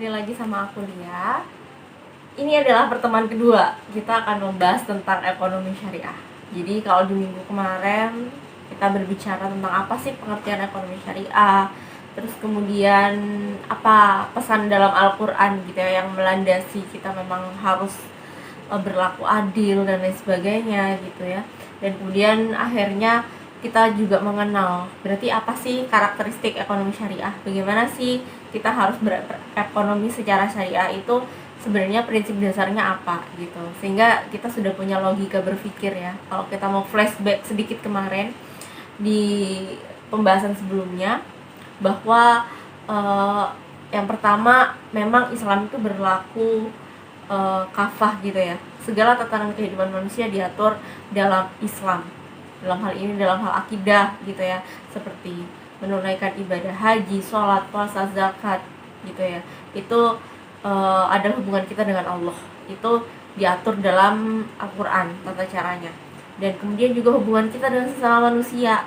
kembali lagi sama aku Lia. Ini adalah pertemuan kedua. Kita akan membahas tentang ekonomi syariah. Jadi kalau di minggu kemarin kita berbicara tentang apa sih pengertian ekonomi syariah, terus kemudian apa pesan dalam Al-Qur'an gitu ya yang melandasi kita memang harus eh, berlaku adil dan lain sebagainya gitu ya. Dan kemudian akhirnya kita juga mengenal. Berarti apa sih karakteristik ekonomi syariah? Bagaimana sih kita harus berekonomi secara syariah itu sebenarnya prinsip dasarnya apa gitu? Sehingga kita sudah punya logika berpikir ya. Kalau kita mau flashback sedikit kemarin di pembahasan sebelumnya bahwa uh, yang pertama memang Islam itu berlaku uh, kafah gitu ya. Segala tatanan kehidupan manusia diatur dalam Islam dalam hal ini dalam hal akidah gitu ya. Seperti menunaikan ibadah haji, sholat, puasa, zakat gitu ya. Itu uh, ada hubungan kita dengan Allah. Itu diatur dalam Al-Quran tata caranya. Dan kemudian juga hubungan kita dengan sesama manusia.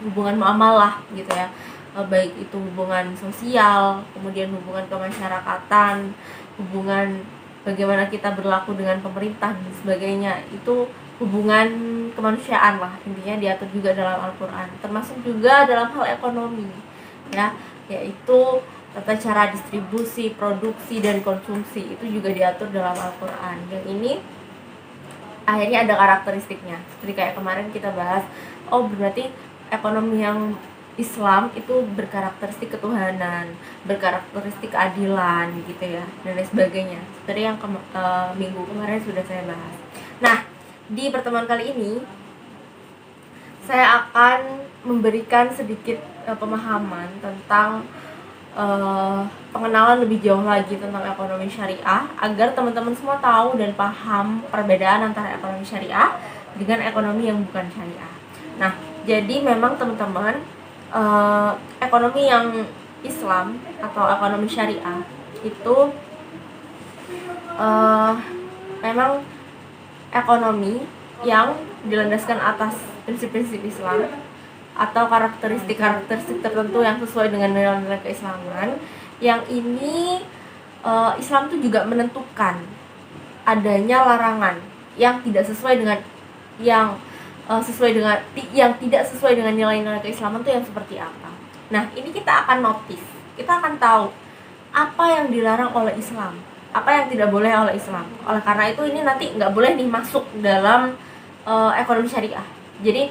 Hubungan muamalah gitu ya. Uh, baik itu hubungan sosial kemudian hubungan kemasyarakatan hubungan bagaimana kita berlaku dengan pemerintah dan sebagainya. Itu hubungan kemanusiaan lah intinya diatur juga dalam Al-Quran termasuk juga dalam hal ekonomi ya yaitu tata cara distribusi, produksi dan konsumsi itu juga diatur dalam Al-Quran dan ini akhirnya ada karakteristiknya seperti kayak kemarin kita bahas oh berarti ekonomi yang Islam itu berkarakteristik ketuhanan, berkarakteristik keadilan gitu ya dan lain sebagainya. Seperti yang ke, uh, minggu kemarin sudah saya bahas. Nah, di pertemuan kali ini saya akan memberikan sedikit uh, pemahaman tentang uh, pengenalan lebih jauh lagi tentang ekonomi syariah agar teman-teman semua tahu dan paham perbedaan antara ekonomi syariah dengan ekonomi yang bukan syariah. Nah, jadi memang teman-teman uh, ekonomi yang Islam atau ekonomi syariah itu uh, memang ekonomi yang dilandaskan atas prinsip-prinsip Islam atau karakteristik-karakteristik tertentu yang sesuai dengan nilai-nilai keislaman yang ini uh, Islam itu juga menentukan adanya larangan yang tidak sesuai dengan yang uh, sesuai dengan yang tidak sesuai dengan nilai-nilai keislaman itu yang seperti apa. Nah, ini kita akan notice, kita akan tahu apa yang dilarang oleh Islam apa yang tidak boleh oleh Islam. Oleh karena itu ini nanti nggak boleh nih masuk dalam uh, ekonomi syariah. Jadi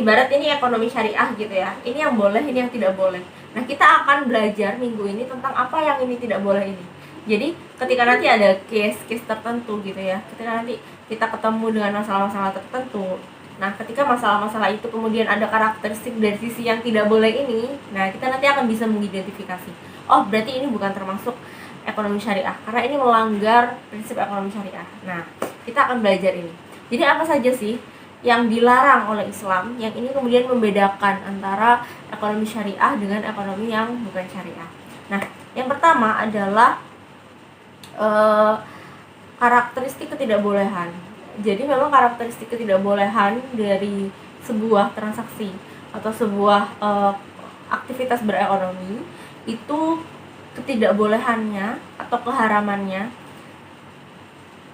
ibarat ini ekonomi syariah gitu ya. Ini yang boleh, ini yang tidak boleh. Nah kita akan belajar minggu ini tentang apa yang ini tidak boleh ini. Jadi ketika nanti ada case-case tertentu gitu ya, ketika nanti kita ketemu dengan masalah-masalah tertentu, Nah, ketika masalah-masalah itu kemudian ada karakteristik dari sisi yang tidak boleh ini, nah kita nanti akan bisa mengidentifikasi. Oh, berarti ini bukan termasuk ekonomi syariah karena ini melanggar prinsip ekonomi syariah. Nah, kita akan belajar ini. Jadi apa saja sih yang dilarang oleh Islam yang ini kemudian membedakan antara ekonomi syariah dengan ekonomi yang bukan syariah. Nah, yang pertama adalah uh, karakteristik ketidakbolehan. Jadi memang karakteristik ketidakbolehan dari sebuah transaksi atau sebuah uh, aktivitas berekonomi itu ketidakbolehannya atau keharamannya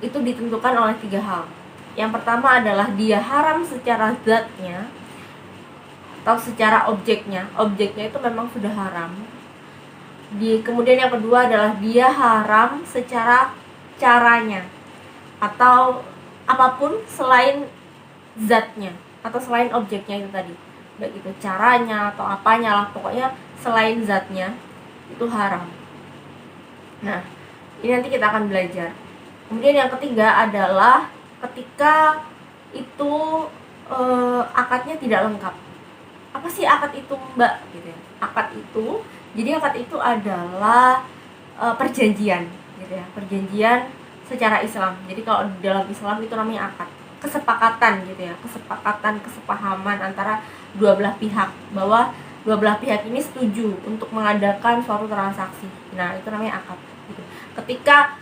itu ditentukan oleh tiga hal. Yang pertama adalah dia haram secara zatnya atau secara objeknya. Objeknya itu memang sudah haram. Di kemudian yang kedua adalah dia haram secara caranya atau apa pun selain zatnya atau selain objeknya itu tadi baik itu caranya atau apanya lah pokoknya selain zatnya itu haram. Nah, ini nanti kita akan belajar. Kemudian yang ketiga adalah ketika itu eh, akadnya tidak lengkap. Apa sih akad itu, Mbak? Gitu ya. Akad itu, jadi akad itu adalah eh, perjanjian, gitu ya. Perjanjian secara Islam. Jadi kalau dalam Islam itu namanya akad kesepakatan gitu ya kesepakatan kesepahaman antara dua belah pihak bahwa dua belah pihak ini setuju untuk mengadakan suatu transaksi. Nah, itu namanya akad. Ketika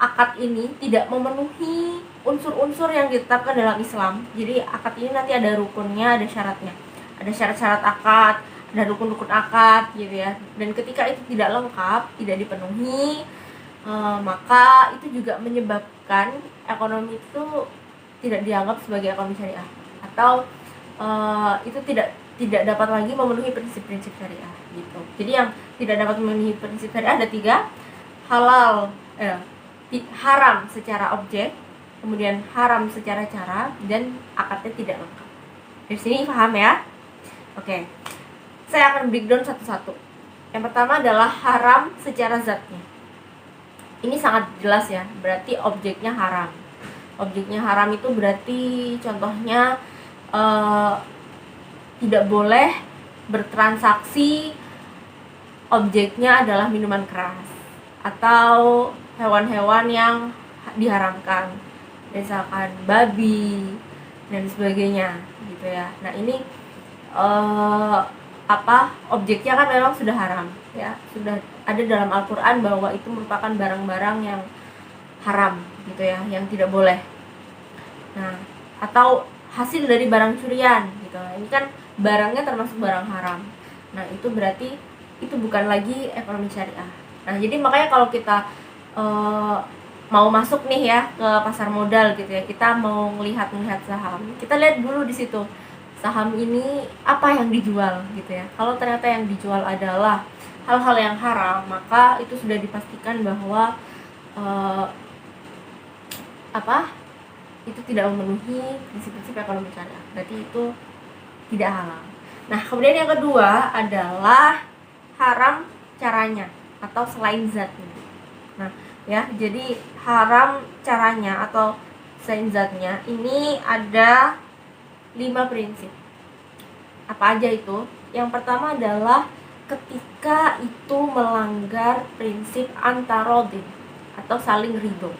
akad ini tidak memenuhi unsur-unsur yang ditetapkan dalam Islam, jadi akad ini nanti ada rukunnya, ada syaratnya. Ada syarat-syarat akad, dan rukun-rukun akad gitu ya. Dan ketika itu tidak lengkap tidak dipenuhi uh, maka itu juga menyebabkan ekonomi itu tidak dianggap sebagai ekonomi syariah. Atau uh, itu tidak tidak dapat lagi memenuhi prinsip-prinsip syariah gitu. Jadi yang tidak dapat memenuhi prinsip syariah ada tiga halal eh, haram secara objek kemudian haram secara cara dan akadnya tidak lengkap. Dari sini paham ya? Oke. Saya akan breakdown satu-satu. Yang pertama adalah haram secara zatnya. Ini sangat jelas ya berarti objeknya haram. Objeknya haram itu berarti contohnya uh, tidak boleh bertransaksi objeknya adalah minuman keras atau hewan-hewan yang diharamkan. Misalkan babi dan sebagainya gitu ya. Nah ini uh, apa objeknya kan memang sudah haram ya. Sudah ada dalam Al-Qur'an bahwa itu merupakan barang-barang yang haram gitu ya yang tidak boleh. Nah atau hasil dari barang curian gitu. Ini kan barangnya termasuk barang haram. Nah itu berarti itu bukan lagi ekonomi syariah nah jadi makanya kalau kita uh, mau masuk nih ya ke pasar modal gitu ya kita mau melihat melihat saham kita lihat dulu di situ saham ini apa yang dijual gitu ya. Kalau ternyata yang dijual adalah hal-hal yang haram maka itu sudah dipastikan bahwa uh, apa itu tidak memenuhi prinsip-prinsip ekonomi syariah berarti itu tidak halal. Nah kemudian yang kedua adalah haram caranya atau selain zatnya nah ya jadi haram caranya atau selain zatnya ini ada lima prinsip. Apa aja itu? Yang pertama adalah ketika itu melanggar prinsip antarodin atau saling ridho,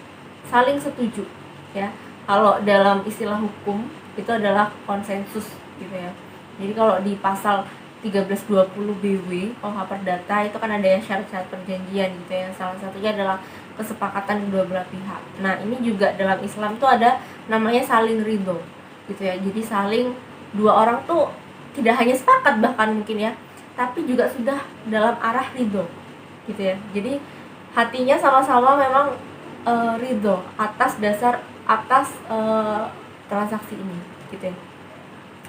saling setuju, ya. Kalau dalam istilah hukum itu adalah konsensus gitu ya. Jadi kalau di pasal 1320 BW OH Perdata itu kan ada yang syarat-syarat perjanjian gitu ya. Salah satunya adalah kesepakatan kedua belah pihak. Nah, ini juga dalam Islam tuh ada namanya saling ridho gitu ya jadi saling dua orang tuh tidak hanya sepakat bahkan mungkin ya tapi juga sudah dalam arah ridho gitu ya jadi hatinya sama-sama memang e, ridho atas dasar atas e, transaksi ini gitu ya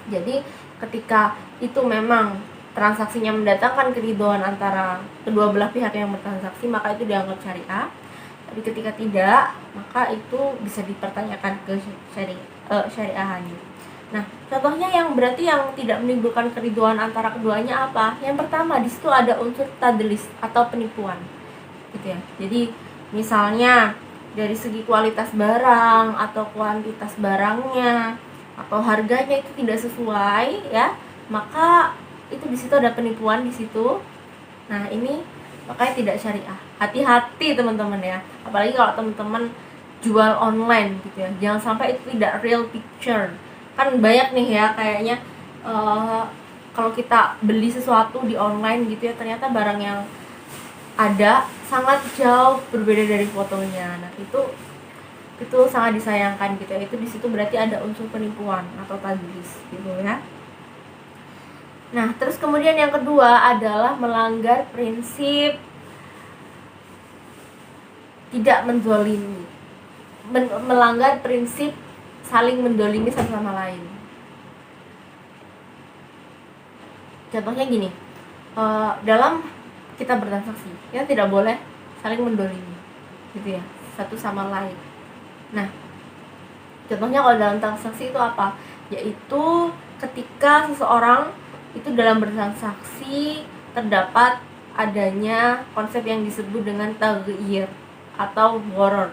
jadi ketika itu memang transaksinya mendatangkan keridoan antara kedua belah pihak yang bertransaksi maka itu dianggap syariah tapi ketika tidak maka itu bisa dipertanyakan ke syariah uh, syariahannya. Nah, contohnya yang berarti yang tidak menimbulkan keriduan antara keduanya apa? Yang pertama di situ ada unsur tadlis atau penipuan. Gitu ya. Jadi misalnya dari segi kualitas barang atau kuantitas barangnya atau harganya itu tidak sesuai ya, maka itu di situ ada penipuan di situ. Nah, ini makanya tidak syariah. Hati-hati teman-teman ya. Apalagi kalau teman-teman jual online gitu ya jangan sampai itu tidak real picture kan banyak nih ya kayaknya uh, kalau kita beli sesuatu di online gitu ya ternyata barang yang ada sangat jauh berbeda dari fotonya nah itu itu sangat disayangkan gitu ya itu di situ berarti ada unsur penipuan atau tadlis gitu ya nah terus kemudian yang kedua adalah melanggar prinsip tidak menzolimi men melanggar prinsip saling mendolimi satu sama lain. Contohnya gini uh, dalam kita bertransaksi ya tidak boleh saling mendolimi gitu ya satu sama lain. Nah contohnya kalau dalam transaksi itu apa? Yaitu ketika seseorang itu dalam bertransaksi terdapat adanya konsep yang disebut dengan taghyir atau goror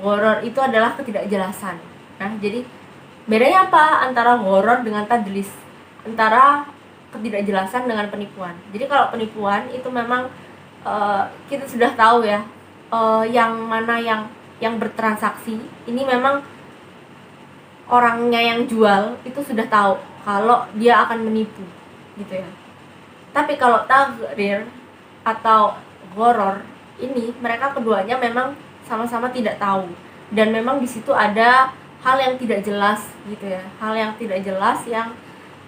horor itu adalah ketidakjelasan. Nah jadi bedanya apa antara horor dengan tadlis antara ketidakjelasan dengan penipuan. Jadi kalau penipuan itu memang uh, kita sudah tahu ya uh, yang mana yang yang bertransaksi ini memang orangnya yang jual itu sudah tahu kalau dia akan menipu gitu ya. Tapi kalau tagrir atau horor ini mereka keduanya memang sama-sama tidak tahu. Dan memang di situ ada hal yang tidak jelas gitu ya. Hal yang tidak jelas yang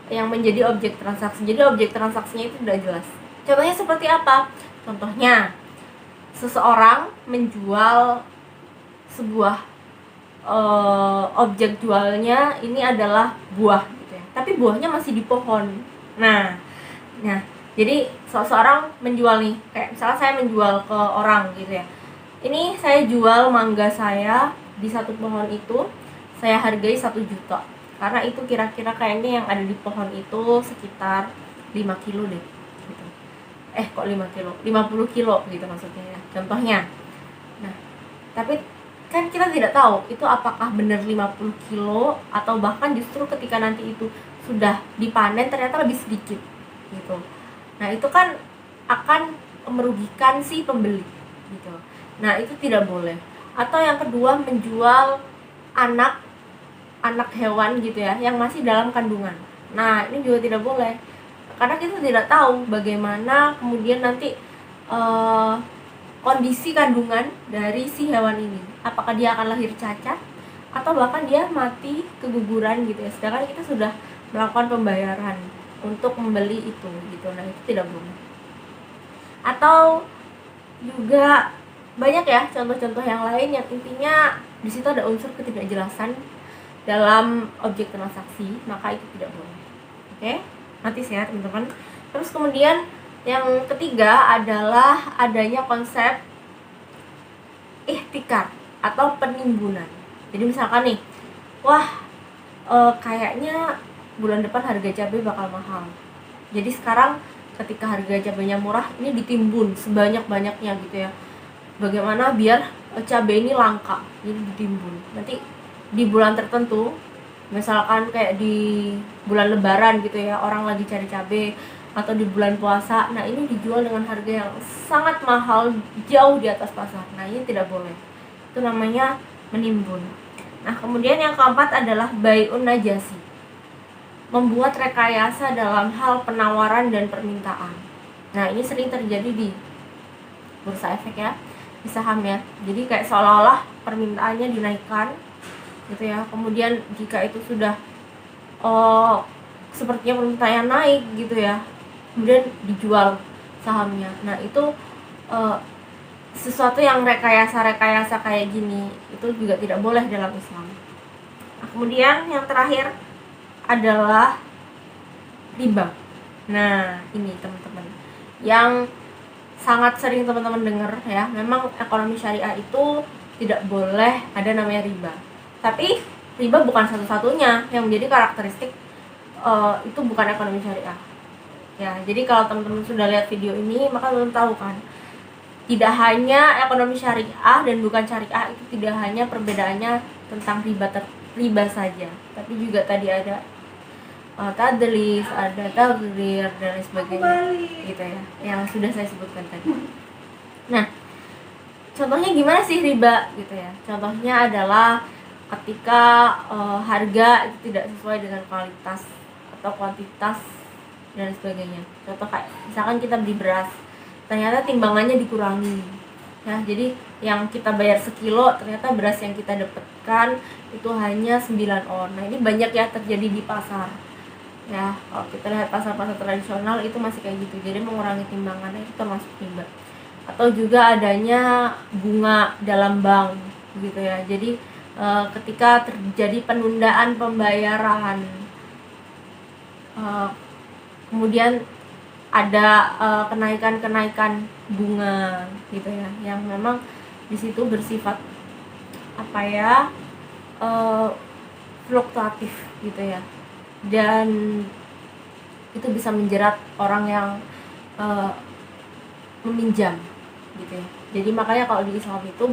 yang menjadi objek transaksi. Jadi objek transaksinya itu tidak jelas. Contohnya seperti apa? Contohnya seseorang menjual sebuah uh, objek jualnya ini adalah buah gitu ya. Tapi buahnya masih di pohon. Nah nah jadi seseorang menjual nih kayak misalnya saya menjual ke orang gitu ya. Ini saya jual mangga saya di satu pohon itu saya hargai satu juta. Karena itu kira-kira kayaknya yang ada di pohon itu sekitar 5 kilo deh gitu. eh kok 5 kilo? 50 kilo gitu maksudnya ya contohnya. Nah tapi kan kita tidak tahu itu apakah benar 50 kilo atau bahkan justru ketika nanti itu sudah dipanen ternyata lebih sedikit gitu. Nah itu kan akan merugikan si pembeli gitu. Nah itu tidak boleh. Atau yang kedua menjual anak anak hewan gitu ya yang masih dalam kandungan. Nah ini juga tidak boleh. Karena kita tidak tahu bagaimana kemudian nanti uh, kondisi kandungan dari si hewan ini. Apakah dia akan lahir cacat atau bahkan dia mati keguguran gitu ya. Sedangkan kita sudah melakukan pembayaran untuk membeli itu gitu. Nah itu tidak boleh. Atau juga banyak ya contoh-contoh yang lain yang intinya di situ ada unsur ketidakjelasan dalam objek transaksi maka itu tidak boleh. Oke? Nanti ya teman-teman. Terus kemudian yang ketiga adalah adanya konsep ikhtikar atau penimbunan. Jadi misalkan nih wah e, kayaknya bulan depan harga cabai bakal mahal. Jadi sekarang ketika harga cabainya murah ini ditimbun sebanyak-banyaknya gitu ya. Bagaimana biar cabai ini langka jadi ditimbun. Nanti di bulan tertentu misalkan kayak di bulan lebaran gitu ya orang lagi cari cabai atau di bulan puasa nah ini dijual dengan harga yang sangat mahal jauh di atas pasar. Nah ini tidak boleh. Itu namanya menimbun. Nah kemudian yang keempat adalah bayun najasi. Membuat rekayasa dalam hal penawaran dan permintaan. Nah ini sering terjadi di bursa efek ya di saham ya. Jadi kayak seolah-olah permintaannya dinaikkan gitu ya. Kemudian jika itu sudah oh sepertinya permintaan naik gitu ya kemudian dijual sahamnya. Nah itu uh, sesuatu yang rekayasa-rekayasa kayak gini itu juga tidak boleh dalam Islam. Nah, kemudian yang terakhir adalah riba. Nah ini teman-teman yang sangat sering teman-teman dengar ya memang ekonomi syariah itu tidak boleh ada namanya riba. Tapi riba bukan satu-satunya yang menjadi karakteristik uh, itu bukan ekonomi syariah ya jadi kalau teman-teman sudah lihat video ini maka teman tahu kan tidak hanya ekonomi syariah dan bukan syariah itu tidak hanya perbedaannya tentang riba ter riba saja. Tapi juga tadi ada uh, tadlis ada tagrir dan lain sebagainya. Gitu ya yang sudah saya sebutkan tadi. Nah contohnya gimana sih riba? Gitu ya. Contohnya adalah ketika uh, harga itu tidak sesuai dengan kualitas atau kuantitas dan sebagainya. Contoh kayak misalkan kita beli beras ternyata timbangannya dikurangi. Ya jadi yang kita bayar sekilo ternyata beras yang kita dapatkan itu hanya 9 on. Nah ini banyak ya terjadi di pasar. Ya kalau kita lihat pasar-pasar tradisional itu masih kayak gitu. Jadi mengurangi timbangannya itu termasuk riba atau juga adanya bunga dalam bank gitu ya. Jadi uh, ketika terjadi penundaan pembayaran uh, kemudian ada uh, kenaikan-kenaikan bunga gitu ya yang memang di situ bersifat apa ya uh, fluktuatif gitu ya. Dan itu bisa menjerat orang yang uh, meminjam gitu ya. Jadi makanya kalau di Islam itu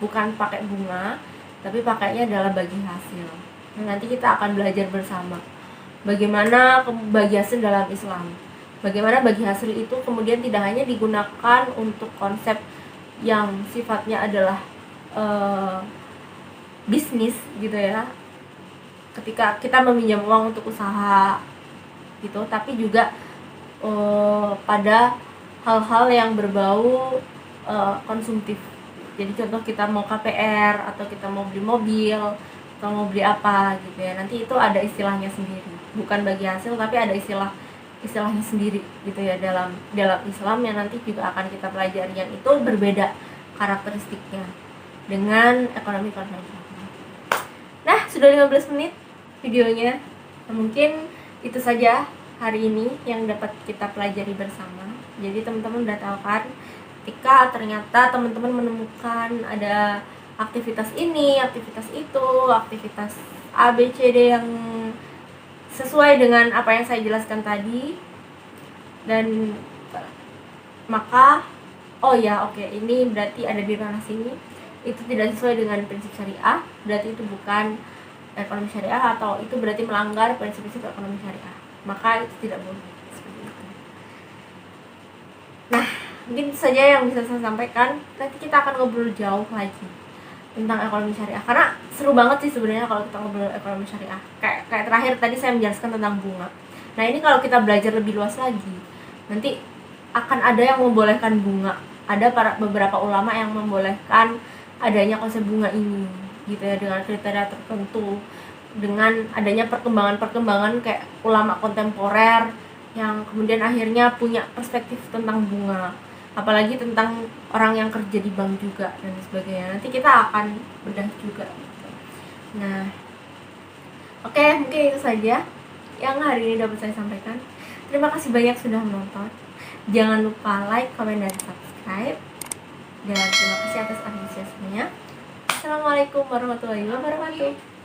bukan pakai bunga tapi pakainya adalah bagi hasil. Nah, nanti kita akan belajar bersama bagaimana bagi hasil dalam Islam. Bagaimana bagi hasil itu kemudian tidak hanya digunakan untuk konsep yang sifatnya adalah uh, bisnis gitu ya. Ketika kita meminjam uang untuk usaha gitu tapi juga uh, pada hal-hal yang berbau uh, konsumtif. Jadi contoh kita mau KPR atau kita mau beli mobil atau mau beli apa gitu ya nanti itu ada istilahnya sendiri bukan bagi hasil tapi ada istilah istilahnya sendiri gitu ya dalam dalam Islam yang nanti juga akan kita pelajari yang itu berbeda karakteristiknya dengan ekonomi konvensional. Nah, sudah 15 menit videonya. Nah, mungkin itu saja hari ini yang dapat kita pelajari bersama. Jadi teman-teman udah tahu kan ketika ternyata teman-teman menemukan ada aktivitas ini, aktivitas itu, aktivitas A, B, C, D yang sesuai dengan apa yang saya jelaskan tadi. Dan maka oh ya oke okay, ini berarti ada di ranah sini. Itu tidak sesuai dengan prinsip syariah berarti itu bukan ekonomi syariah atau itu berarti melanggar prinsip-prinsip ekonomi syariah. Maka itu tidak boleh. Nah mungkin saja yang bisa saya sampaikan. Nanti kita akan ngobrol jauh lagi tentang ekonomi syariah. Karena seru banget sih sebenarnya kalau kita ngobrol ekonomi syariah. Kayak kayak terakhir tadi saya menjelaskan tentang bunga. Nah ini kalau kita belajar lebih luas lagi nanti akan ada yang membolehkan bunga. Ada para beberapa ulama yang membolehkan adanya konsep bunga ini gitu ya dengan kriteria tertentu. Dengan adanya perkembangan-perkembangan kayak ulama kontemporer yang kemudian akhirnya punya perspektif tentang bunga apalagi tentang orang yang kerja di bank juga dan sebagainya. Nanti kita akan bedah juga nah oke okay, mungkin itu saja yang hari ini dapat saya sampaikan. Terima kasih banyak sudah menonton. Jangan lupa like comment dan subscribe. Dan terima kasih atas antusiasmenya. Assalamualaikum warahmatullahi wabarakatuh